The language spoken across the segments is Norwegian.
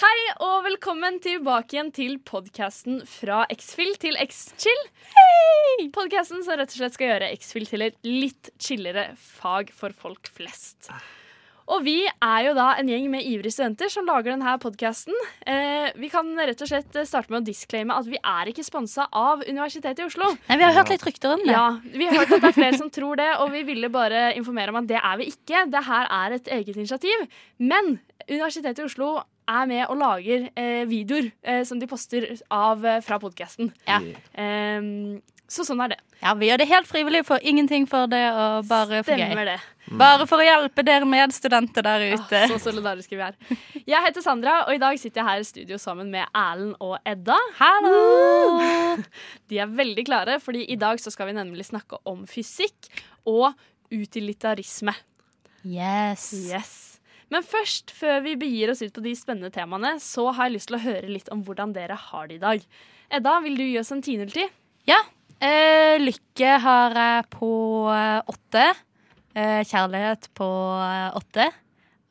Hei og velkommen tilbake igjen til podkasten fra X-Fill til X-Chill. Podkasten som rett og slett skal gjøre X-Fill til et litt chillere fag for folk flest. Og vi er jo da en gjeng med ivrige studenter som lager denne podkasten. Eh, vi kan rett og slett starte med å disclaime at vi er ikke sponsa av Universitetet i Oslo. Nei, Vi har hørt litt rykter om det. Ja, Vi har hørt at det er flere som tror det, og vi ville bare informere om at det er vi ikke. Det her er et eget initiativ. Men Universitetet i Oslo er med og lager eh, videoer eh, som de poster av eh, fra podkasten. Ja. så sånn er det. Ja, Vi gjør det helt frivillig, får ingenting for det, og bare for gøy. Stemmer det. Bare for å hjelpe dere medstudenter der ute. Ah, så solidariske vi er. Jeg heter Sandra, og i dag sitter jeg her i studio sammen med Erlend og Edda. Hallo! De er veldig klare, fordi i dag så skal vi nemlig snakke om fysikk og utilitarisme. Yes. Yes. Men først, før vi begir oss ut på de spennende temaene, så har jeg lyst til å høre litt om hvordan dere har det i dag. Edda, vil du gi oss en 10-0-10? Ja. Eh, lykke har jeg på eh, åtte. Eh, kjærlighet på eh, åtte.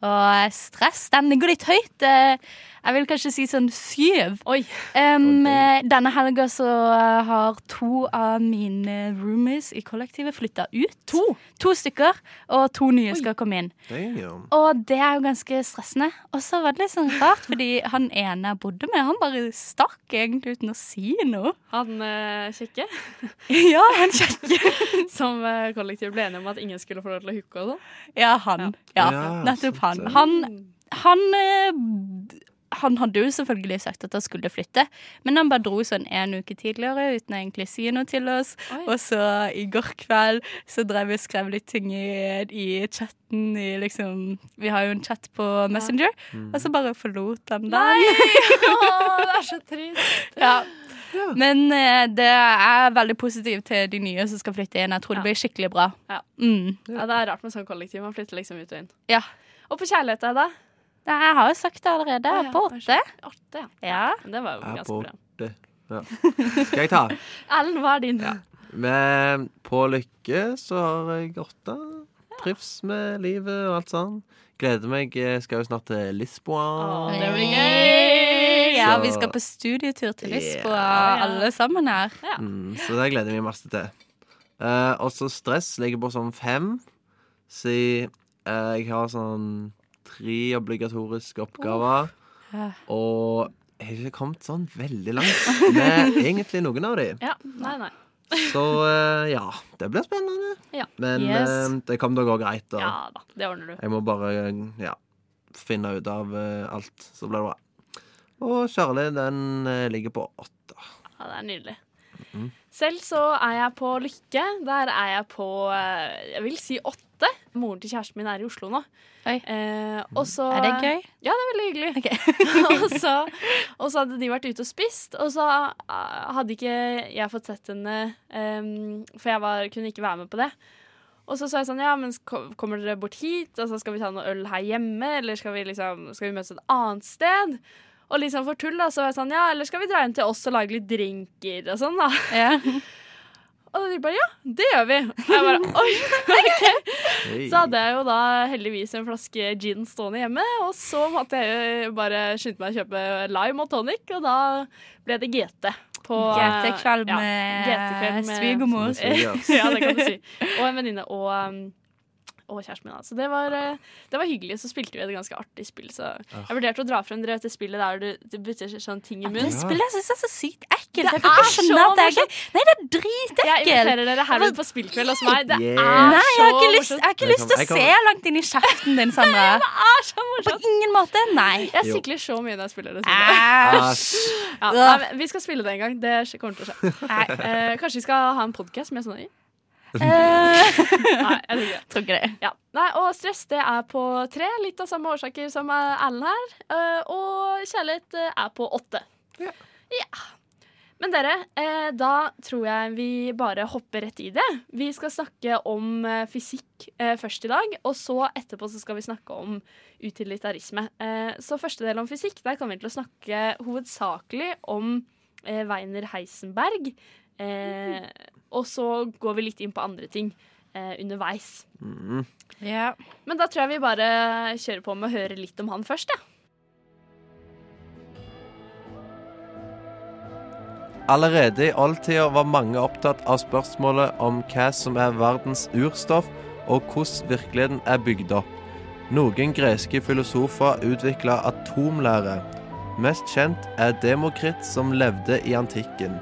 Og stress, den ligger litt høyt. Eh, jeg vil kanskje si sånn syv. Oi. Um, Denne helga så eh, har to av mine roomies i kollektivet flytta ut. To? To stykker, og to nye skal komme inn. Damn. Og det er jo ganske stressende. Og så var det litt sånn rart, fordi han ene jeg bodde med, han bare stakk egentlig uten å si noe. Han eh, kjekke, Ja, han kjekke. som eh, kollektivt ble enige om at ingen skulle få lov til å hooke og sånn. Ja, han. Ja, Ja, nettopp han. Han, han eh, han hadde jo selvfølgelig sagt at han skulle flytte, men han bare dro sånn en uke tidligere uten å egentlig si noe til oss. Oi. Og så i går kveld så drev vi og skrev litt ting i, i chatten i liksom Vi har jo en chat på Messenger, og så bare forlot han den. Åh, det er så trist. Ja. Men eh, det er veldig positivt til de nye som skal flytte inn. Jeg tror det blir skikkelig bra. Ja. Mm. Ja, det er rart med sånn kollektiv. Man flytter liksom ut og inn. Ja. Og på kjærlighet, Edda? Nei, Jeg har jo sagt det allerede. jeg ja, På åtte. Åtte, ja. Ja. Det var jo er ganske bra. Ja. Skal jeg ta? Ellen, hva er din? Ja. Men på Lykke så har jeg åtte. Trives med livet og alt sånn. Gleder meg. Jeg skal jo snart til Lisboa. Å, det blir gøy! Ja, vi skal på studietur til Lisboa, yeah. alle sammen her. Mm, så det gleder jeg meg masse til. Uh, og så stress ligger på sånn fem. Så uh, jeg har sånn tre obligatoriske oppgaver. Ja. Og jeg har ikke kommet sånn veldig langt med egentlig noen av de. Ja, nei, nei. Så eh, ja, det blir spennende. Ja. Men Yes. eh, det kommer å gå greit. Da. Ja da, det ordner du. Jeg må bare ja, finne ut av eh, alt, så blir det bra. Og Charlie, den eh, ligger på åtte. Ja, det er nydelig. Mhm. Selv så er jeg på Lykke. Der er jeg på eh, jeg vil si åtte. Moren til kjæresten min er i Oslo nå. Oi. Eh, og så, Er det gøy? Ja, det er veldig hyggelig. og, så, og så hadde de vært ute og spist, og så eh, hadde ikke jeg fått sett henne um, For jeg var, kunne ikke være med på det. Og så sa jeg sånn, ja, men kommer dere bort hit? Og så skal vi ta noe øl her hjemme, eller skal vi, liksom, skal vi møtes et annet sted? Og liksom for tull, da, så var jeg sånn, ja, eller skal vi dra hjem til oss og lage litt drinker og sånn, da? Ja. Og de bare, ja, det gjør vi. Og jeg bare, oi, ok. Hey. Så hadde jeg jo da heldigvis en flaske gin stående hjemme, og så måtte jeg jo bare skynde meg å kjøpe lime og tonic, og da ble det GT. På, GT-kveld ja, med GT-kveld med- svigermor. Ja, det kan du si. Og en venninne og, um, og kjæresten min. da. Så det var, eh, det var hyggelig. Så spilte vi et ganske artig spill. Så jeg vurderte å dra frem dere vet det spillet der du, du bytter sånn ting i Det munnen. spillet jeg synes er så sykt ekkelt. Det Jeg er så morsomt. det. Nei, det er Jeg inviterer dere herved på spillkveld hos meg. Det er jeg så har ikke lyst, morsomt. jeg har ikke lyst til å se langt inn i kjeften din, Sandra. Det er så På ingen måte. Nei. Jeg sikler så mye når jeg spiller det spillet. Æsj. Ja, nei, vi skal spille det en gang. Det kommer til å skje. Nei. Eh, kanskje vi skal ha en podkast med sånn i? Eh, Nei, jeg tror ikke det. Ja. Nei, og stress det er på tre, litt av samme årsaker som Erlend her. Eh, og kjærlighet eh, er på åtte. Ja. Ja. Men dere, eh, da tror jeg vi bare hopper rett i det. Vi skal snakke om fysikk først i dag, og så etterpå så skal vi snakke om utilitarisme. Eh, så første del om fysikk, der kommer vi til å snakke hovedsakelig om Weiner Heisenberg. Eh, og så går vi litt inn på andre ting eh, underveis. Mm. Yeah. Men da tror jeg vi bare kjører på med å høre litt om han først, jeg. Ja. Allerede i oldtida var mange opptatt av spørsmålet om hva som er verdens urstoff, og hvordan virkeligheten er bygd opp. Noen greske filosofer utvikla atomlære. Mest kjent er Demokrit, som levde i antikken.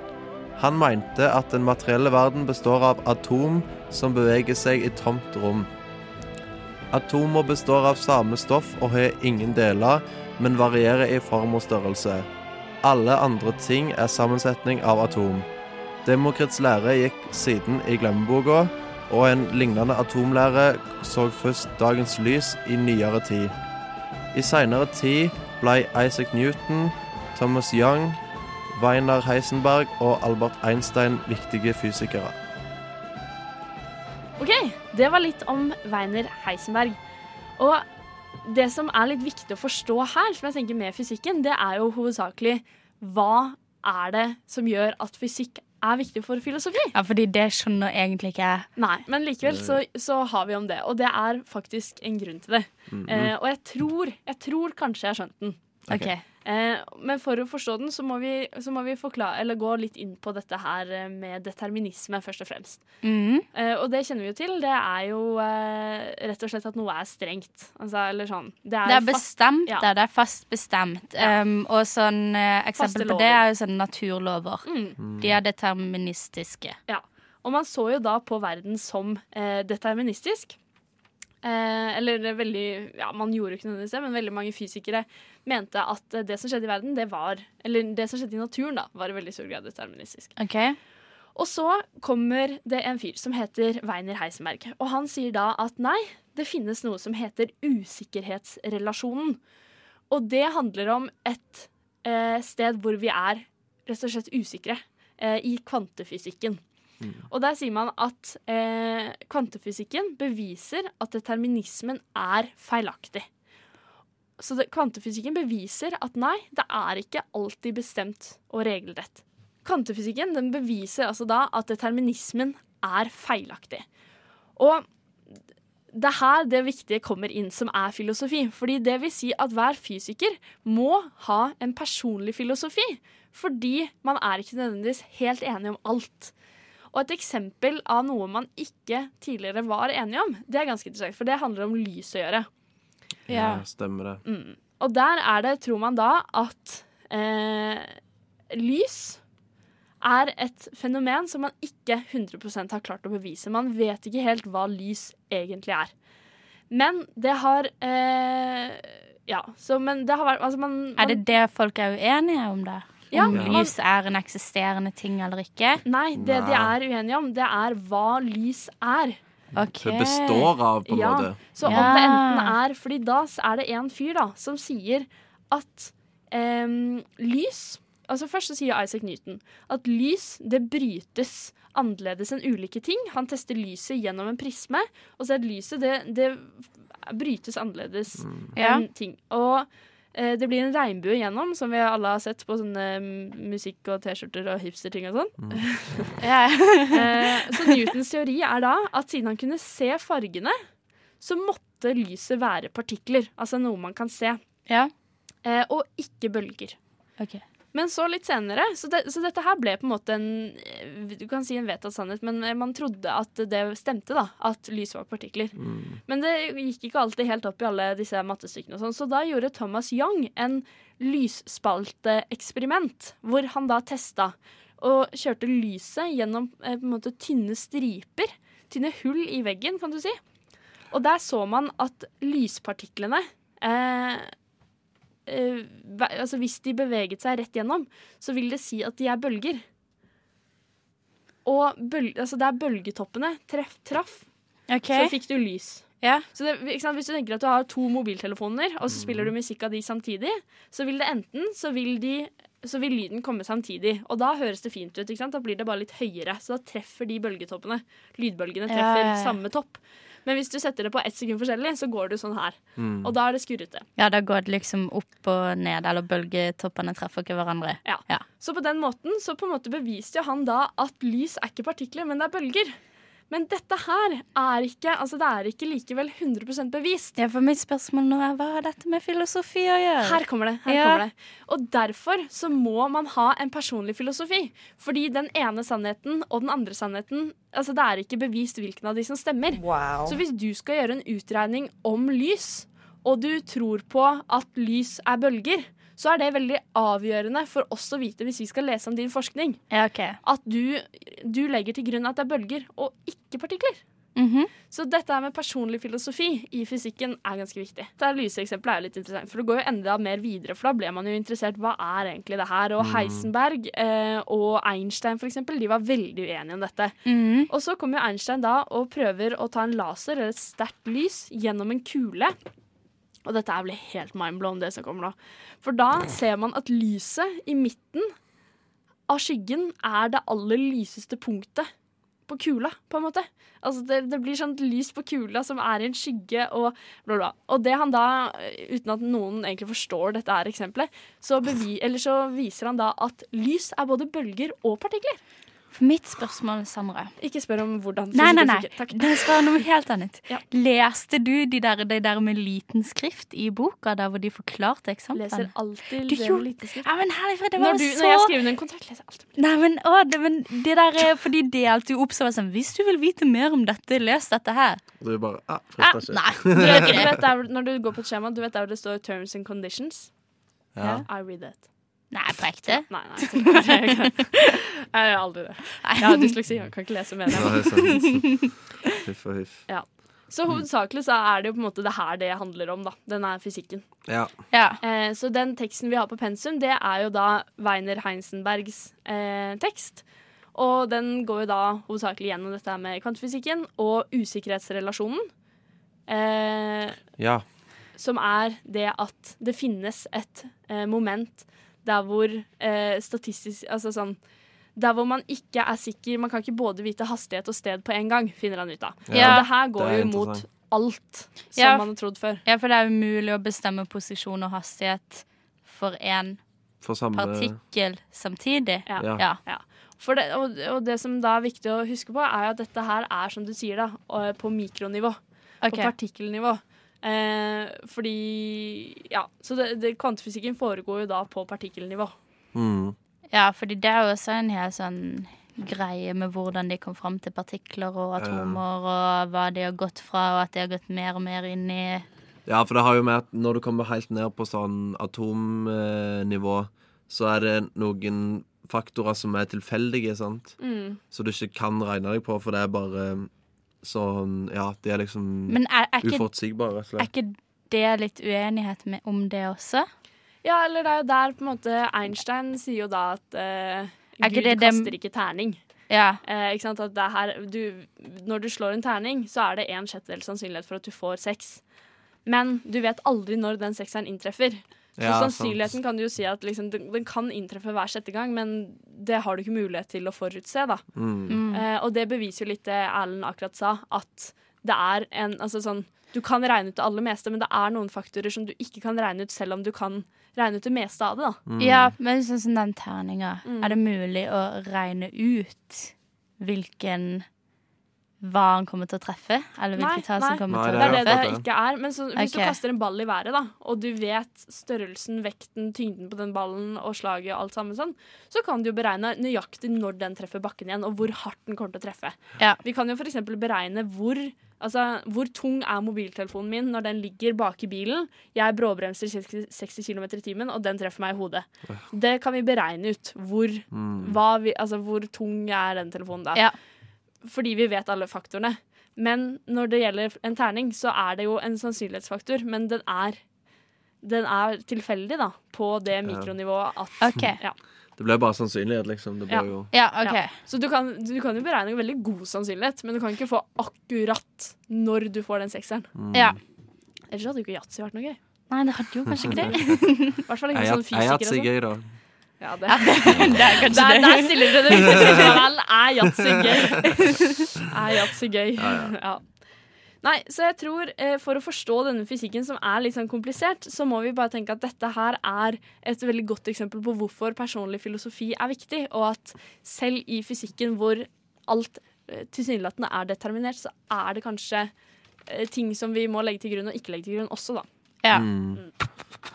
Han mente at den materielle verden består av atom som beveger seg i tomt rom. Atomer består av samme stoff og har ingen deler, men varierer i form og størrelse. Alle andre ting er sammensetning av atom. Demokrits lære gikk siden i glemmeboka, og en lignende atomlære så først dagens lys i nyere tid. I seinere tid ble Isaac Newton, Thomas Young, Weinar Heisenberg og Albert Einstein viktige fysikere. OK, det var litt om Weiner Heisenberg. Og det som er litt viktig å forstå her, som jeg tenker med fysikken, det er jo hovedsakelig hva er det som gjør at fysikk er viktig for filosofi? Ja, fordi det skjønner egentlig ikke jeg. Nei, men likevel så, så har vi om det, og det er faktisk en grunn til det. eh, og jeg tror, jeg tror kanskje jeg har skjønt den. Ok. Eh, men for å forstå den, så må vi, så må vi forklare, eller gå litt inn på dette her eh, med determinisme, først og fremst. Mm. Eh, og det kjenner vi jo til. Det er jo eh, rett og slett at noe er strengt. Altså, eller sånn. Det er, Det er fast- bestemt, ja. det. Det er fast bestemt. Ja. Um, og sånn eh, eksempel på det er jo sånn naturlover. Mm. De er deterministiske. Ja. Og man så jo da på verden som eh, deterministisk. Eh, eller er veldig Ja, man gjorde jo ikke nødvendigvis det, men veldig mange fysikere mente at eh, det som skjedde i verden, det var Eller det som skjedde i naturen, da, var i veldig stor grad deterministisk. Okay. Og så kommer det en fyr som heter Weiner Heisenberg. Og han sier da at nei, det finnes noe som heter usikkerhetsrelasjonen. Og det handler om et eh, sted hvor vi er rett og slett usikre. Eh, I kvantefysikken. Og der sier man at eh, kvantefysikken beviser at determinismen er feilaktig. Så det, kvantefysikken beviser at nei, det er ikke alltid bestemt og regelrett. Kvantefysikken den beviser altså da at determinismen er feilaktig. Og det er her det viktige kommer inn, som er filosofi. Fordi det vil si at hver fysiker må ha en personlig filosofi. Fordi man er ikke nødvendigvis helt enig om alt. Og et eksempel av noe man ikke tidligere var enige om, det er ganske interessant, for det handler om lys å gjøre. Ja, stemmer det. Mm. Og der er det, tror man da, at eh, lys er et fenomen som man ikke 100 har klart å bevise. Man vet ikke helt hva lys egentlig er. Men det har eh, Ja, så men det har vært altså man, man, Er det det folk er uenige om, da? Ja, om man- lys er en eksisterende ting eller ikke? Nei, det de er uenige om, det er hva lys er. Ok. Det består av, på en Ja. måte. Så om Ja. det enten er Fordi da er det en fyr da som sier at um, lys Altså Først så sier Isaac Newton at lys det brytes annerledes enn ulike ting. Han tester lyset gjennom en prisme, og så er lyset det, det brytes annerledes mm. enn ting. Og det blir en regnbue gjennom, som vi alle har sett på sånne mm, musikk- og T-skjorter og hipsterting og sånn. Mm. Eh, så Newtons teori er da at siden han kunne se fargene, så måtte lyset være partikler. Altså noe man kan se. ja. Eh, og ikke bølger. Ok. Men så litt senere Så, det, så dette her ble på en måte en Du kan si en vedtatt sannhet, men eh, man trodde at det stemte, da. At lys var partikler. Men det gikk ikke alltid helt opp i alle disse mattestykkene og sånn. Så da gjorde Thomas Young en lysspalteeksperiment, hvor han da testa og kjørte lyset gjennom eh, på en måte tynne striper. Tynne hull i veggen, kan du si. Og der så man at lyspartiklene eh, eh, altså Hvis de beveget seg rett gjennom, så vil det si at de er bølger. Og bøl altså der bølgetoppene treff, traff, okay. så fikk du lys. Yeah. Så det? Hvis du tenker at du har to mobiltelefoner, og så spiller du musikk av de samtidig, så vil det enten så vil, de, så vil lyden komme samtidig. Og da høres det fint ut. Da blir det bare litt høyere. Så da treffer de bølgetoppene. Lydbølgene treffer ja. samme topp. Men hvis du setter det på ett sekund forskjellig, så går du sånn her. Mm. Og da er det skurrete. ja, da går det liksom opp og ned, eller bølgetoppene treffer ikke hverandre. Ja. Ja. Så på den måten så på en måte beviste jo han da at lys er ikke partikler, men det er bølger. Men dette her er ikke, altså det er ikke likevel 100 bevist. Ja, for mitt spørsmål nå er hva har dette med filosofi å gjøre? Her kommer det. her Ja. kommer det. Og derfor så må man ha en personlig filosofi. Fordi den ene sannheten og den andre sannheten altså Det er ikke bevist hvilken av de som stemmer. Så hvis du skal gjøre en utregning om lys, og du tror på at lys er bølger, så er det veldig avgjørende for oss å vite hvis vi skal lese om din forskning, Ja, okay. at du, du legger til grunn at det er bølger og ikke partikler. Mhm. Så dette her med personlig filosofi i fysikken er ganske viktig. Dette lyseksempelet er jo litt interessant, for det går jo enda mer videre, for da ble man jo interessert hva er egentlig det her? Og Heisenberg eh, og Einstein for eksempel, de var veldig uenige om dette. Mhm. Og så kommer jo Einstein da og prøver å ta en laser, eller et sterkt lys, gjennom en kule. Og dette blir helt mindblown, det som kommer nå. For da ser man at lyset i midten av skyggen er det aller lyseste punktet på kula, på en måte. Altså det, det blir sånn lys på kula som er i en skygge, og bla, bla. Og det han da, uten at noen egentlig forstår dette her eksempelet, så, så viser han da at lys er både bølger og partikler. For mitt spørsmål, Sandra Ikke spør om hvordan Nei, nei, nei. Takk. Det skal noe helt annet. Ja. Leste du de der, de der med liten skrift i boka, der hvor de forklarte eksemplene? Leser alltid Du det med lite skrift. Ja, men herlig, det var Når, du, så når jeg skriver under en kontrakt, leser jeg alltid Nei, men, å, det, men det der er For de delte jo opp så var sånn Hvis du vil vite mer om dette, les dette her. Du bare ah, Ah, nei, Du vet, du vet der, når du går på et skjema, du vet der hvor det står 'terms and conditions'? Ja. I read that. Nei, på ekte. Nei, nei. Jeg det. Jeg gjør aldri det. Jeg har dysleksi, jeg kan ikke lese Ja, er sant. Huff og huff. Så hovedsakelig så er det jo på en måte det her det handler om, da. Den er fysikken. Ja. Ja. Eh, så den teksten vi har på pensum, det er jo da Weiner Heinsenbergs eh, tekst. Og den går jo da hovedsakelig gjennom dette her med kvantefysikken og usikkerhetsrelasjonen. Eh, ja. som er det at det finnes et eh, moment der hvor eh, statistisk Altså sånn Der hvor man ikke er sikker Man kan ikke både vite hastighet og sted på en gang, finner han ut av. Ja, og det her går det jo mot alt som Ja. man har trodd før. ja, for det er umulig å bestemme posisjon og hastighet for én samme partikkel samtidig. Ja. Ja. Ja. For det, og, og det som da er viktig å huske på, er jo at dette her er, som du sier, da, på mikronivå. Okay. På partikkelnivå. Eh, fordi Ja, så det, det, kvantefysikken foregår jo da på partikkelnivå. mm. Ja, fordi det er jo også en hel sånn greie med hvordan de kom fram til partikler og atomer, og hva de har gått fra, og at de har gått mer og mer inn i Ja, for det har jo med at når du kommer helt ned på sånn atomnivå, så er det noen faktorer som er tilfeldige, sant? Mm. Så du ikke kan regne deg på, for det er bare sånn Ja, de er liksom Men er, er, ikke, uforutsigbare, rett og er ikke det litt uenighet med, om det også? Ja, eller det er jo der på en måte Einstein sier jo da at Er Gud det kaster ikke terning. Ja. Uh, ikke sant? At det er her, du, når du slår en terning, så er det en sjettedels sannsynlighet for at du får sex. Men du vet aldri når den sekseren inntreffer. Så Ja, sannsynligheten kan du jo si at liksom, den, den kan inntreffe hver sjette gang, men det har du ikke mulighet til å forutse. da. Mm. Mm. Eh, og det beviser jo litt det Erlend akkurat sa, at det er en altså sånn, Du kan regne ut det aller meste, men det er noen faktorer som du ikke kan regne ut, selv om du kan regne ut det meste av det. da. Mm. ja, men sånn som den terninga, Mm. er det mulig å regne ut hvilken hva han kommer til å treffe? Eller Nei, hvilke tall nei. som kommer Nei, til å treffe? det det det. ikke er. Men så, hvis okay. du kaster en ball i været, da, og du vet størrelsen, vekten, tyngden på den ballen og slaget og alt sammen sånn, så kan du jo beregne nøyaktig når den treffer bakken igjen, og hvor hardt den kommer til å treffe. Ja. Vi kan jo f.eks. beregne hvor, altså, hvor tung er mobiltelefonen min når den ligger bak i bilen. Jeg bråbremser 60 60 km i timen, og den treffer meg i hodet. Det kan vi beregne ut. Hvor, Mm. hva vi, altså, hvor tung er den telefonen da. Ja. Fordi vi vet alle faktorene. Men når det gjelder en terning, så er det jo en sannsynlighetsfaktor, men den er den er tilfeldig, da, på det mikronivået at okay. Ja. Det ble bare sannsynlighet, liksom. Det ble Ja. jo Ja, okay. Ja. Så du kan, du kan jo beregne en veldig god sannsynlighet, men du kan ikke få akkurat når du får den sekseren. mm. Ja. Ellers hadde jo ikke yatzy vært noe gøy. Nei, det hadde jo kanskje ikke det. I hvert fall ikke sånn fysiker og sånn. gøy, da. Ja, det, det er kanskje der, det. der stiller dere det vel. Er yatzy gøy? Er yatzy gøy? Ja, Ja. Nei, så jeg tror eh, for å forstå denne fysikken som er litt sånn komplisert, så må vi bare tenke at dette her er et veldig godt eksempel på hvorfor personlig filosofi er viktig, og at selv i fysikken hvor alt eh, tilsynelatende er determinert, så er det kanskje eh, ting som vi må legge til grunn og ikke legge til grunn også, da. Ja. Mm.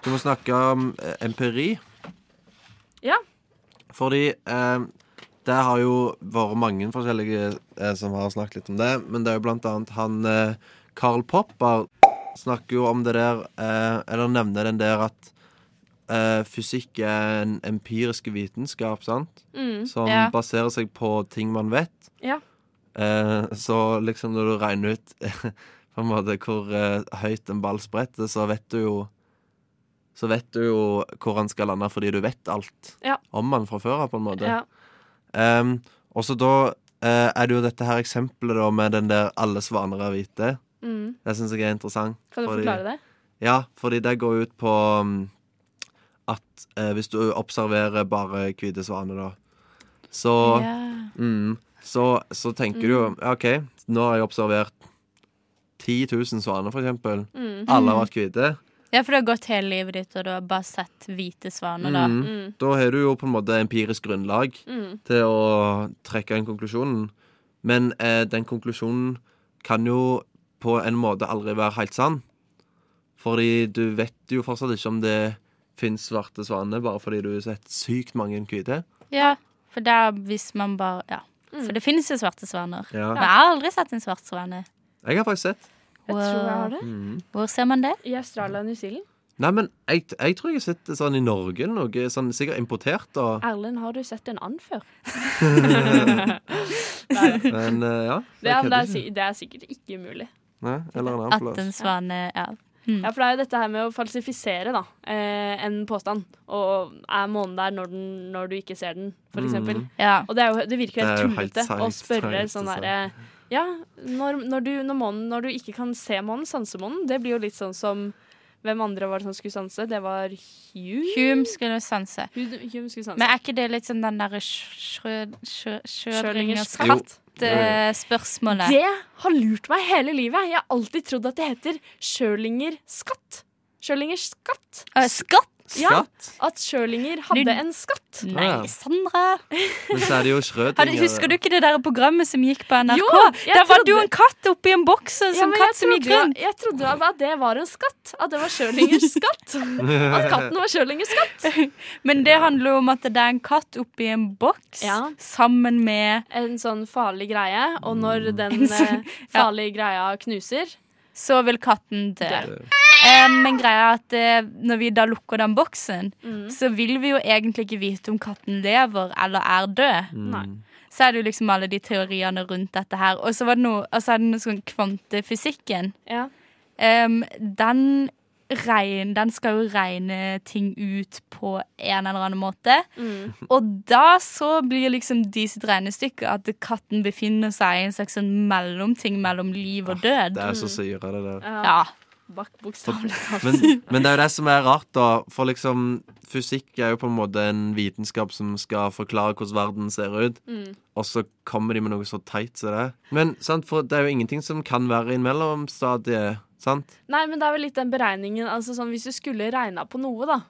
Du må snakke om eh, empiri. Fordi eh, det har jo vært mange forskjellige eh, som har snakket litt om det, men det er jo blant annet han eh, Karl Popper snakker jo om det der, eh, eller nevner den der at eh, fysikk er en empirisk vitenskap, sant? Mm. Som Ja. baserer seg på ting man vet. Ja. Eh, så liksom når du regner ut på en måte hvor høyt en ball spretter, så vet du jo Så vet du jo hvor han skal lande fordi du vet alt Ja. om han fra før av, på en måte. Ja. Um, og så da uh, er det jo dette her eksempelet da med den der 'alle svaner er hvite'. Mm. Det syns jeg er interessant. Kan du fordi- forklare det? Ja, fordi det går ut på um, at uh, hvis du observerer bare hvite svaner, da, så yeah. Mm. Så, så tenker du jo OK, nå har jeg observert 10 000 svaner, for eksempel. Mm. Alle har vært hvite. Ja, for du har gått hele livet ditt, og du har bare sett hvite svaner, da. Mm. Mm. Da har du jo på en måte empirisk grunnlag Mm. til å trekke en konklusjon. Men eh, den konklusjonen kan jo på en måte aldri være helt sann. Fordi du vet jo fortsatt ikke om det fins svarte svaner, bare fordi du har sett sykt mange hvite. Ja, for det er hvis man bare Ja. Mm. For det finnes jo svarte svaner. Ja. Men jeg har aldri sett en svart svane. Jeg har faktisk sett. Jeg tror jeg har det. Mm. Hvor ser man det? I Australia og New Zealand. Nei, men jeg, jeg tror jeg har sett det sånn i Norge, noe sånn sikkert importert. Og, Erlend, har du sett en and før? men uh, ja. Det er, det, er, det er sikkert ikke mulig. Nei, eller en annen At en svane Ja. Ja, for det er jo dette her med å falsifisere da, eh, en påstand. Og er månen der når, den, når du ikke ser den, for eksempel. Mm. ja. Og det, er jo, det virker helt er jo helt tullete å spørre sånn altså. Ja, når, når, du, når, månen, når du ikke kan se månen, sanse månen, det blir jo litt sånn som Hvem andre var det som skulle sanse? Det var Hume. Hume skulle sanse. Hume, skulle sanse. Men er ikke det litt sånn den derre Schrødingers katt? eh, Spørsmålet. Det har lurt meg hele livet. Jeg har alltid trodd at det heter Schrødinger skatt. Schrødingers skatt. Eh, Skatt? Ja, at Schrødinger hadde Du- en skatt. Nei, Sandra. Men så er det jo Schrødinger husker du ikke det der programmet som gikk på NRK? Jo, Der var trodde- det jo en katt oppi en boks, Ja, som katt jeg som gikk rundt. Jeg trodde at det var en skatt. At det var Schrødingers skatt. At katten var Schrødingers skatt. Men det handler jo om at det er en katt oppi en boks Ja. sammen med En sånn farlig greie, og når den eh, farlige greia knuser Så vil katten dø. Eh, men greia er at eh, når vi da lukker den boksen, Mm. så vil vi jo egentlig ikke vite om katten lever eller er død. Mm. Så er det jo liksom alle de teoriene rundt dette her. Og så var det noe, altså er det noe sånn kvantefysikken. Ja. Um, den, regn, den skal jo regne ting ut på en eller annen måte. Mm. Og da så blir liksom de sitt regnestykke at katten befinner seg i en slags sånn mellomting mellom liv og død. Det er så syre, det der. ja. Bak. Men, men det er jo det som er rart, da. For liksom fysikk er jo på en måte en vitenskap som skal forklare hvordan verden ser ut. Mm. Og så kommer de med noe så teit som det. Men sant, for det er jo ingenting som kan være i en mellomstadie. Sant? Nei, men det er vel litt den beregningen altså sånn Hvis du skulle regna på noe, da.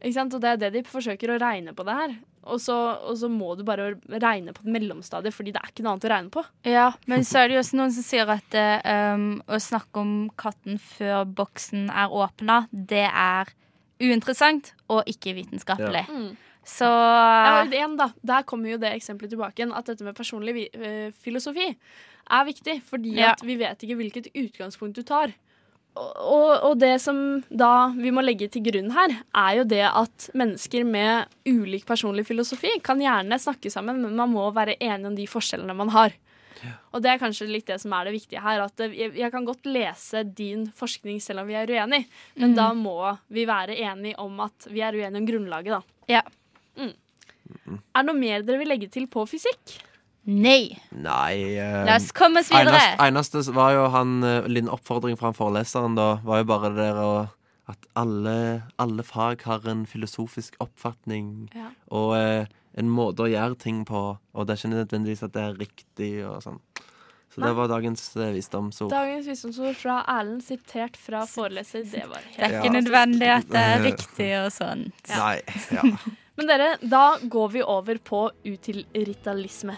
Ikke sant? Og det er det de forsøker å regne på det her. Og så, og så må du bare regne på et mellomstadie, fordi det er ikke noe annet å regne på. Ja, men så er det jo også noen som sier at eh, um, å snakke om katten før boksen er åpna, det er uinteressant og ikke vitenskapelig. Mm. Så Ja, igjen da, Der kommer jo det eksempelet tilbake igjen, at dette med personlig vi eh, filosofi er viktig. Fordi Ja. at vi vet ikke hvilket utgangspunkt du tar. Og, og, det som da vi må legge til grunn her, er jo det at mennesker med ulik personlig filosofi kan gjerne snakke sammen, men man må være enig om de forskjellene man har. Og det er kanskje litt det som er det viktige her. At jeg, jeg kan godt lese din forskning selv om vi er uenige, men da må vi være enige om at vi er uenige om grunnlaget, da. Ja. Er det noe mer dere vil legge til på fysikk? Nei. Nei eh, La oss komme oss videre. Eneste, eneste var jo han eh, En liten oppfordring fra han foreleseren, da, var jo bare det der å at alle, alle fag har en filosofisk oppfatning Ja. og eh, en måte å gjøre ting på, og det er ikke nødvendigvis at det er riktig og sånn. Så Nei. det var dagens eh, visdomsord. Dagens visdomsord fra Erlend, sitert fra foreleser. Det var Det er helt ikke nødvendig at det er riktig og sånt. Nei. Ja. Men dere, da går vi over på utilritalisme.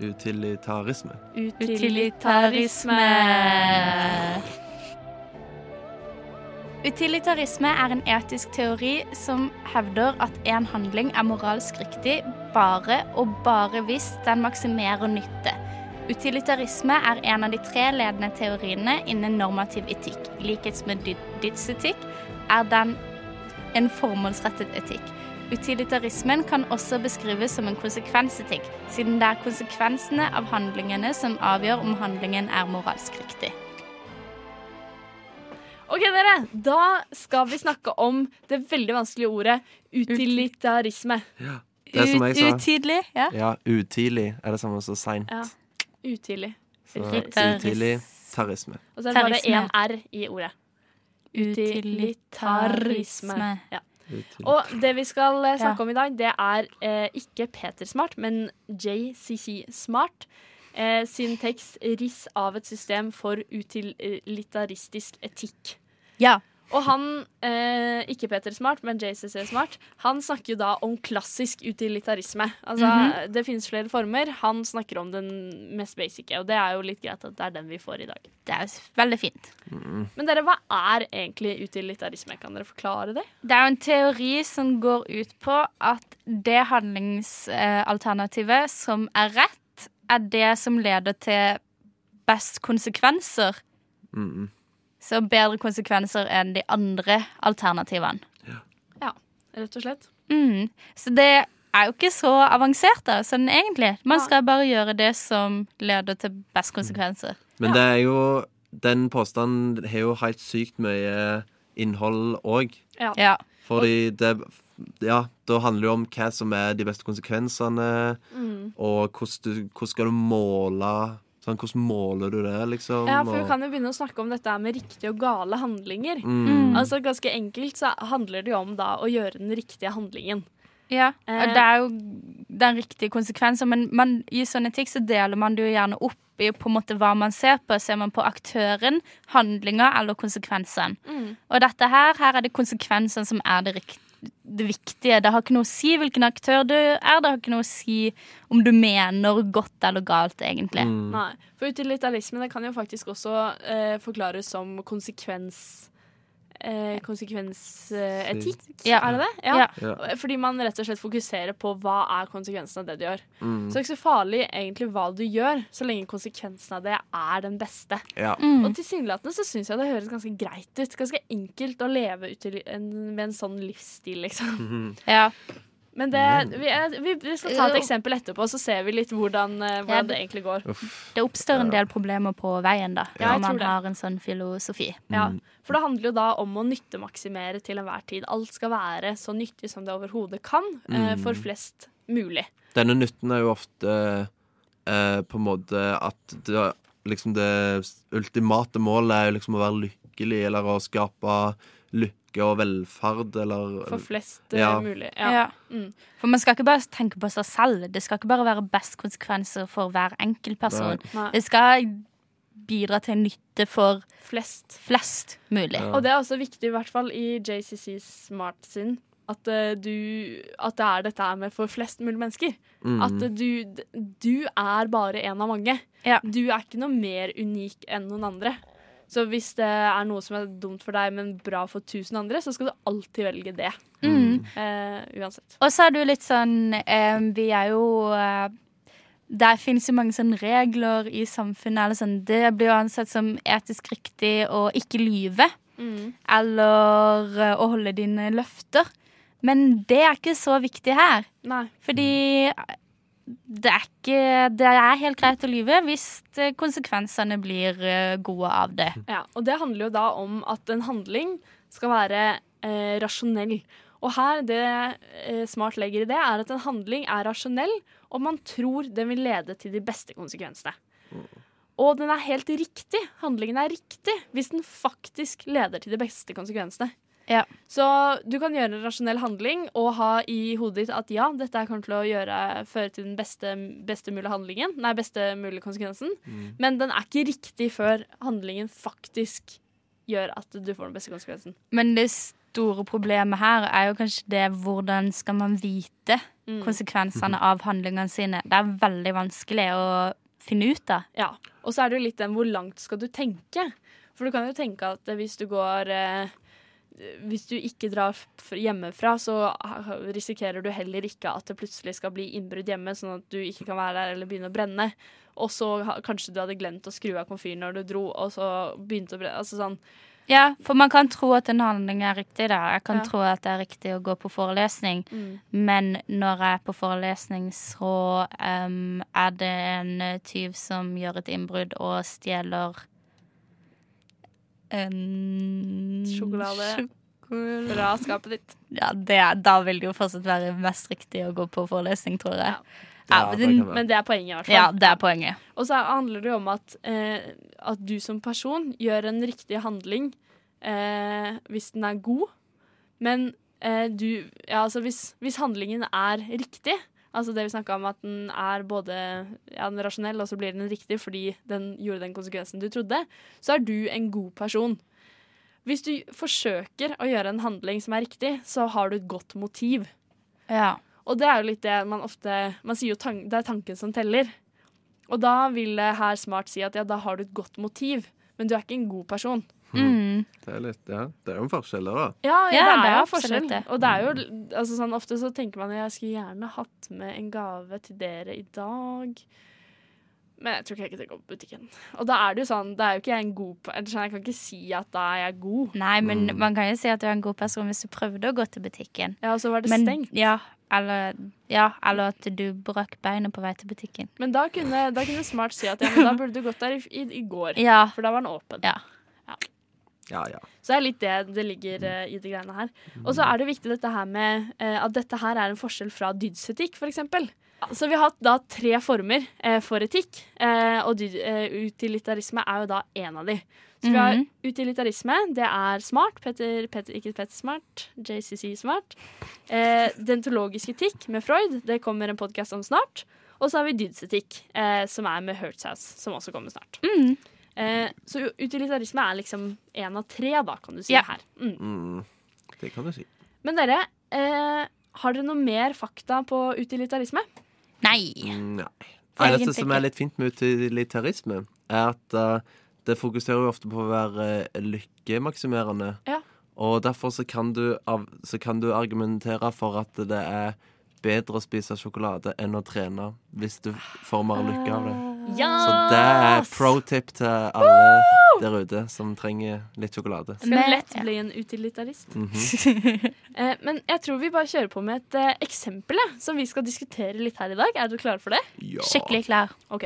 Utilitarisme. Utilitarisme. Utilitarisme er en etisk teori som hevder at en handling er moralsk riktig bare og bare hvis den maksimerer nytte. Utilitarisme er en av de tre ledende teoriene innen normativ etikk. Likhets med dy- dydsetikk er den en formålsrettet etikk. Utilitarismen kan også beskrives som en konsekvensetikk, siden det er konsekvensene av handlingene som avgjør om handlingen er moralsk riktig. OK, dere. Da skal vi snakke om det veldig vanskelige ordet utilitarisme. Ja. Det som jeg sa. Utidlig. ja. Ja, utidlig er det samme som seint. Ja. Utidlig. Utilitarisme. Og så er det bare én R i ordet. Utilitarisme. Ja. Og det vi skal eh, snakke Ja. om i dag, det er eh, ikke Peter Smart, men JCC Smart. Eh, sin tekst 'Riss av et system for utilitaristisk etikk'. Ja. Og han, eh, ikke Peter Smart, men JCC Smart, han snakker jo da om klassisk utilitarisme. Altså, Det finnes flere former. Han snakker om den mest basice, og det er jo litt greit at det er den vi får i dag. Det er jo veldig fint. Men dere, hva er egentlig utilitarisme? Kan dere forklare det? Det er jo en teori som går ut på at det handlingsalternativet som er rett, er det som leder til best konsekvenser. Mm, Så bedre konsekvenser enn de andre alternativene. Ja, ja Rett og slett. Mm. Så det er jo ikke så avansert, da, sånn egentlig. Man skal bare gjøre det som leder til best konsekvenser. Men det er jo Den påstanden har jo helt sykt mye innhold òg. Ja. Ja. Fordi det Ja, da handler det jo om hva som er de beste konsekvensene, Mm. og hvordan, du, hvordan skal du måle sånn, Hvordan måler du det, liksom? Ja, for vi kan jo begynne å snakke om dette med riktige og gale handlinger. mm, Altså Ganske enkelt så handler det jo om da å gjøre den riktige handlingen. Ja, Eh. og det er jo den riktige konsekvensen, men man, i sånn etikk så deler man det jo gjerne opp i på en måte hva man ser på. Ser man på aktøren, handlinga eller konsekvensen. Og dette her, her er det konsekvensen som er det, rikt, det viktige. Det har ikke noe å si hvilken aktør du er, det har ikke noe å si om du mener godt eller galt, egentlig. mm. Nei, For utilitarisme det kan jo faktisk også eh, forklares som konsekvens... Eh, konsekvensetikk, Ja. er det det? Ja. Ja. Fordi man rett og slett fokuserer på hva er konsekvensen av det du gjør. Mm. Så det er ikke så farlig egentlig hva du gjør, så lenge konsekvensen av det er den beste. Ja. Mm. Og tilsynelatende så syns jeg det høres ganske greit ut. Ganske enkelt å leve en, med en sånn livsstil, liksom. Mhm. Ja. Men det, vi, er- vi, vi skal ta et eksempel etterpå, så ser vi litt hvordan, hvordan Ja, det- det egentlig går. Uff. Det oppstår en del problemer på veien, da, Ja, når man har en sånn filosofi. Ja, Mm. For det handler jo da om å nyttemaksimere til enhver tid. Alt skal være så nyttig som det overhodet kan eh, Mm. for flest mulig. Denne nytten er jo ofte eh, på en måte at det, liksom det ultimate målet er jo liksom å være lykkelig, eller å skape lykke og velferd, eller For flest eh, Ja. mulig. Ja. Ja. Mm. For man skal ikke bare tenke på seg selv. Det skal ikke bare være best konsekvenser for hver enkelt person. Nei. Det skal bidra til nytte for Flest. flest mulig. Ja. Og det er også viktig, i hvert fall i JCC Smart sin, at, eh, du, at det er dette her med for flest mulig mennesker. Mm. At eh, du, du er bare en av mange. Ja. Du er ikke noe mer unik enn noen andre. Så hvis det er noe som er dumt for deg, men bra for tusen andre, så skal du alltid velge det. Mm. Uh, uansett. Og så er du litt sånn eh, Vi er jo uh, Der finnes jo mange sånne regler i samfunnet. Eller sånn, det blir jo ansett som etisk riktig å ikke lyve. Eller eh, å holde dine løfter. Men det er ikke så viktig her. Nei. Fordi det er ikke Det er helt greit å lyve hvis eh, konsekvensene blir eh, gode av det. Ja, og det handler jo da om at en handling skal være eh, rasjonell. Og her, det eh, Smart legger i det, er at en handling er rasjonell, og man tror den vil lede til de beste konsekvensene. Og den er helt riktig. Handlingen er riktig hvis den faktisk leder til de beste konsekvensene. Ja. Så du kan gjøre en rasjonell handling og ha i hodet ditt at ja, dette kommer til å gjøre, føre til den beste, beste mulige handlingen, nei, beste mulige konsekvensen, men den er ikke riktig før handlingen faktisk gjør at du får den beste konsekvensen. Men det store problemet her er jo kanskje det hvordan skal man vite Mm. konsekvensene av handlingene sine. Det er veldig vanskelig å finne ut av. Ja. Og så er det jo litt den hvor langt skal du tenke? For du kan jo tenke at hvis du går eh, Hvis du ikke drar hjemmefra, så risikerer du heller ikke at det plutselig skal bli innbrudd hjemme, sånn at du ikke kan være der eller begynne å brenne. Og så kanskje du hadde glemt å skru av komfyren når du dro, og så begynte å brenne. Altså sånn Ja, for man kan tro at en handling er riktig. da. Jeg kan Ja. tro at det er riktig å gå på forelesning, men når jeg er på forelesning, så um, er det en tyv som gjør et innbrudd og stjeler en Sjokolade. sjokolade. fra skapet ditt. Ja, det, da vil det jo fortsatt være mest riktig å gå på forelesning, tror jeg. Ja. Ja, men det. Men det er poenget, i hvert fall. ja, det er poenget. Og så handler det jo om at, eh, at du som person gjør en riktig handling eh, hvis den er god. Men eh, du Ja, altså hvis, hvis handlingen er riktig, altså det vi snakka om at den er både ja, den er rasjonell, og så blir den riktig fordi den gjorde den konsekvensen du trodde, så er du en god person. Hvis du forsøker å gjøre en handling som er riktig, så har du et godt motiv. Ja. Og det er jo litt det man ofte Man sier jo at det er tanken som teller. Og da vil det her smart si at ja, da har du et godt motiv, men du er ikke en god person. Mm. Det er litt, ja, det er jo en forskjell der, da. Ja, ja, Ja, det det er er jo forskjell. det. Og det er jo altså sånn, Ofte så tenker man jeg skulle gjerne hatt med en gave til dere i dag. Men jeg tror ikke jeg gidder gå på butikken. Og da er det jo sånn, da er jo ikke jeg en god person. Jeg kan ikke si at da er jeg god. Nei, men Mm. man kan jo si at du er en god person hvis du prøvde å gå til butikken. Ja, og så var det Men, stengt. ja, eller, ja, eller at du brakk beinet på vei til butikken. Men da kunne, da kunne Smart si at ja, men da burde du gått der i, i, i går. Ja. For da var den åpen. Ja. Ja, ja. Så det er litt det det ligger uh, i de greiene her. Og så er det viktig dette her med uh, at dette her er en forskjell fra dydsetikk, f.eks. Så vi har hatt da tre former uh, for etikk, eh, og dyd, utilitarisme er jo da én av de. Så vi har Mhm. utilitarisme, det er smart, Peter, Peter, ikke Petter Smart, JCC Smart. Eh, dentologisk etikk med Freud, det kommer en podkast om snart. Og så har vi dydsetikk, eh, som er med Hertzhaus, som også kommer snart. Mm. Eh, så utilitarisme er liksom én av tre, da, kan du si Ja. her. Mm. Mm, det kan du si. Men dere, eh, har dere noe mer fakta på utilitarisme? Nei. Mm, Nei. Eneste som er litt fint med utilitarisme, er at uh, det fokuserer jo ofte på å være eh, lykkemaksimerende. Ja. Og derfor så kan, du av, så kan du argumentere for at det er bedre å spise sjokolade enn å trene, hvis du får mer lykke av det. Ja! Så det er pro tip til alle der ute som trenger litt sjokolade. Skal du lett bli en utilitarist. Mhm. Eh, men jeg tror vi bare kjører på med et eh, eksempel ja, som vi skal diskutere litt her i dag. Er dere klare for det? Ja. Skikkelig klar. Ok.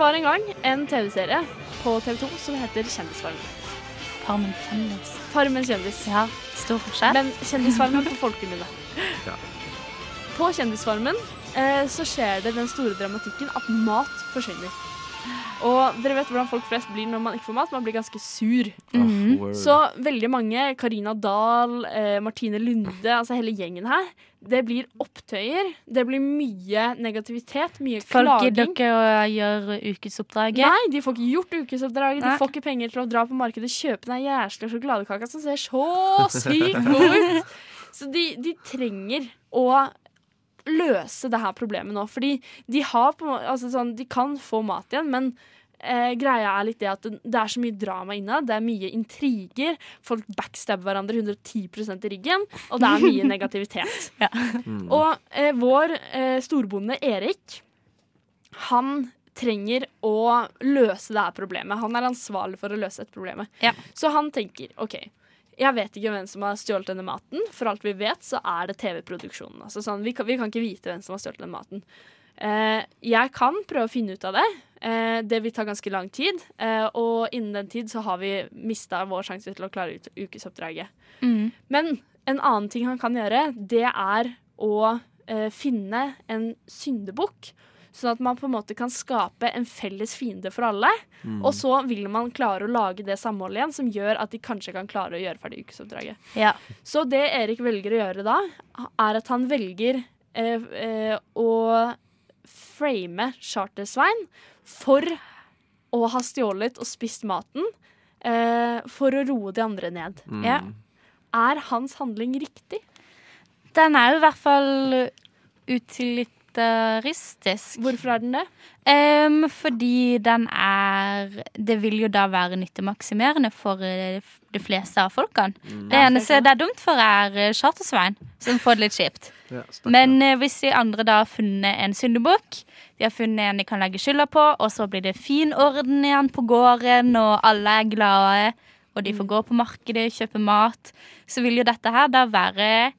Var en gang en TV-serie på TV2 som heter Kjendisfarmen. Farmen kjendis. Farmen kjendis. Ja, stor forskjell. Men Kjendisfarmen på folkemunne. Ja. På Kjendisfarmen eh, så skjer det den store dramatikken at mat forsvinner. Og dere vet hvordan folk flest blir når man ikke får mat. Man blir ganske sur. Mm -hmm. Så veldig mange, Karina Dahl, eh, Martine Lunde, altså hele gjengen her, det blir opptøyer. Det blir mye negativitet, mye Folk gidder klaging. ikke å gjøre ukesoppdraget. Nei, de får ikke gjort ukesoppdraget. De får ikke penger til å dra på markedet og kjøpe den jæsla sjokoladekaka som ser så sykt god ut. Så de, de trenger å løse det her problemet nå. Fordi de har på altså sånn, De kan få mat igjen, men eh, greia er litt det at det, det er så mye drama innad. Det er mye intriger. Folk backstabber hverandre 110% i ryggen. Og det er mye negativitet. Mm. Og eh, vår eh, storbonde Erik, han trenger å løse det her problemet. Han er ansvarlig for å løse dette problemet. Ja. Så han tenker OK, jeg vet ikke hvem som har stjålet denne maten. For alt vi vet, så er det TV-produksjonen. Altså sånn, vi, kan, vi kan ikke vite hvem som har stjålet denne maten. Eh, jeg kan prøve å finne ut av det. Eh, det vil ta ganske lang tid. Eh, og innen den tid så har vi mista vår sjanse til å klare ut ukesoppdraget. Mm. Men en annen ting han kan gjøre, det er å eh, finne en syndebukk. Sånn at man på en måte kan skape en felles fiende for alle. Mm. Og så vil man klare å lage det samholdet igjen som gjør at de kanskje kan klare å gjøre ferdig ukesoppdraget. Ja. Så det Erik velger å gjøre da, er at han velger eh, eh, å frame Charter-Svein for å ha stjålet og spist maten eh, for å roe de andre ned. Mm. Ja. Er hans handling riktig? Den er jo i hvert fall utilitaristisk. Hvorfor er den det? Um, fordi den er Det vil jo da være nyttemaksimerende for eh, de fleste av folkene. Det eneste det er dumt for, er eh, Charter-Svein, som får det litt kjipt. Ja. Men uh, hvis de andre da har funnet en syndebukk, de har funnet en de kan legge skylda på, og så blir det fin orden igjen på gården, og alle er glade, og de får gå på markedet, kjøpe mat, så vil jo dette her da være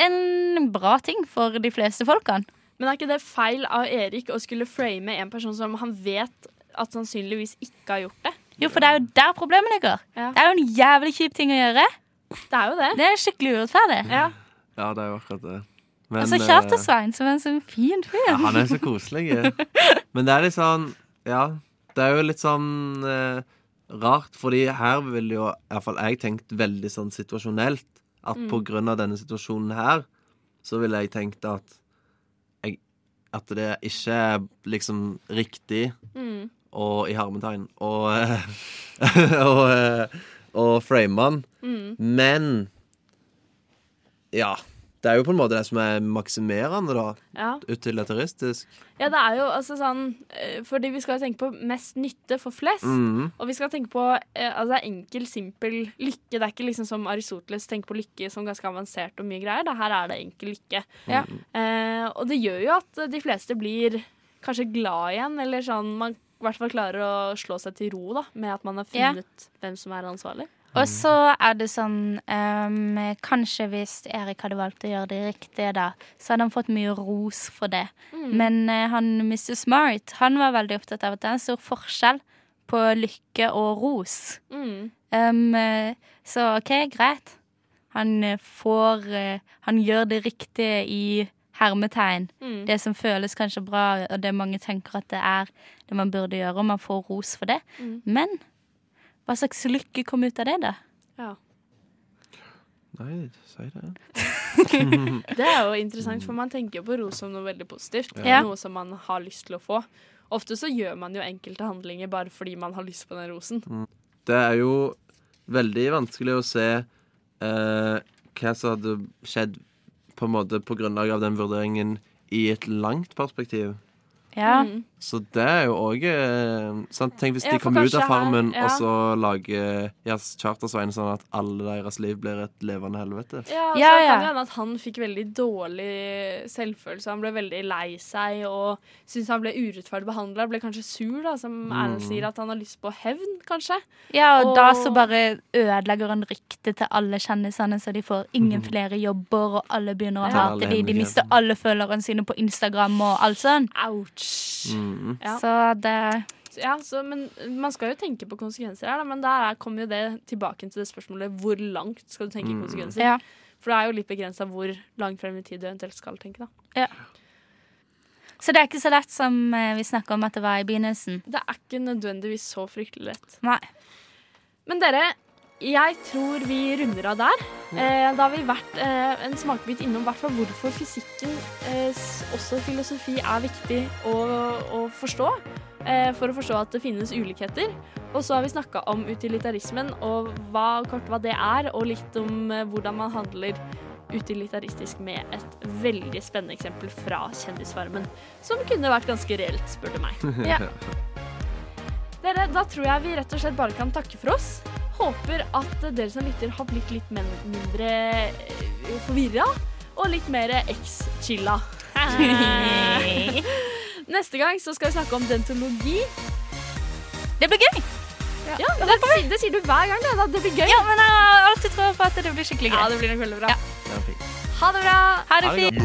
en bra ting for de fleste folkene. Men er ikke det feil av Erik å skulle frame en person som han vet at sannsynligvis ikke har gjort det? Jo, for det er jo der problemet ligger. Ja. Det er jo en jævlig kjip ting å gjøre. Det er jo det. Det er skikkelig urettferdig. Ja. Ja, det er jo akkurat det. Men, altså, kjært til Svein, som er en sånn fin fyr. Ja, han er så koselig. Men det er litt sånn Ja, det er jo litt sånn eh, rart, fordi her vil jo iallfall jeg tenkt veldig sånn situasjonelt. At Mm. på grunn av denne situasjonen her, så ville jeg tenkt at At det ikke er liksom riktig Mm. og i hermetegn og og, og, og frame han. Mm. Men ja. Det er jo på en måte det som er maksimerende, da. ja. Utilitaristisk. Ja, det er jo altså sånn eh, Fordi vi skal jo tenke på mest nytte for flest. Mhm. Og vi skal tenke på eh, altså det er enkel, simpel lykke. Det er ikke liksom som Aristoteles tenker på lykke som ganske avansert og mye greier. Det her er det enkel lykke. Ja. Eh, og det gjør jo at de fleste blir kanskje glad igjen, eller sånn Man i hvert fall klarer å slå seg til ro da med at man har Ja. hvem som er ansvarlig. Og så er det sånn um, Kanskje hvis Erik hadde valgt å gjøre det riktige, da, så hadde han fått mye ros for det. Men uh, han Mr. Smart han var veldig opptatt av at det er en stor forskjell på lykke og ros. Mm. Eh, så OK, greit. Han eh, får uh, Han gjør det riktige i hermetegn. Mm. Det som føles kanskje bra, og det mange tenker at det er det man burde gjøre, og man får ros for det. Mm. Men hva slags lykke kom ut av det, da? Ja. Nei, si det. Det er jo interessant, for man tenker jo på ros som noe veldig positivt. Ja. Noe som man har lyst til å få. Ofte så gjør man jo enkelte handlinger bare fordi man har lyst på den rosen. Det er jo veldig vanskelig å se eh, hva som hadde skjedd på en måte på grunnlag av den vurderingen i et langt perspektiv. Ja. Mm. Så det er jo òg eh. Tenk hvis de kommer ut av Farmen her- ja. og så lager ja, Chartersveien sånn at alle deres liv blir et levende helvete. Ja, så Ja, kan det hende at han fikk veldig dårlig selvfølelse. Han ble veldig lei seg og syntes han ble urettferdig behandla. Ble kanskje sur, da, som Erlend sier, at han har lyst på hevn, kanskje. Ja, og, Og- da så bare ødelegger han ryktet til alle kjendisene, så de får ingen flere jobber, og alle begynner å hate de. De mister alle følgerne sine på Instagram og alt sånn. Ouch. Mm. Ja. Så det Ja, så, men man skal jo tenke på konsekvenser her, da. Men der er- kommer jo det tilbake til det spørsmålet hvor langt skal du tenke Mm. konsekvenser? Ja. For det er jo litt begrensa hvor langt frem i tid du eventuelt skal tenke, da. Så det er ikke så lett som eh, vi snakka om at det var i begynnelsen. Det er ikke nødvendigvis så fryktelig lett. Nei. Men dere, jeg tror vi runder av der. Eh, da har vi vært eh, en smakebit innom hvert hvorfor fysikken, eh, også filosofi, er viktig å, å forstå. Eh, for å forstå at det finnes ulikheter. Og så har vi snakka om utilitarismen og hva, kort hva det er, og litt om hvordan man handler utilitaristisk med et veldig spennende eksempel fra Kjendisfarmen. Som kunne vært ganske reelt, spør du meg. Ja. Dere, da tror jeg vi rett og slett bare kan takke for oss. Håper at dere som lytter har blitt litt mindre forvirra og litt mer X-chilla. Neste gang så skal vi snakke om dentologi. Det blir gøy! Ja, det, sier- det sier du hver gang. Det, det blir gøy. Ja, men jeg har alltid troa på at det blir skikkelig Ja, det blir nok veldig bra. Det er. Ha det bra. Ha det det fint.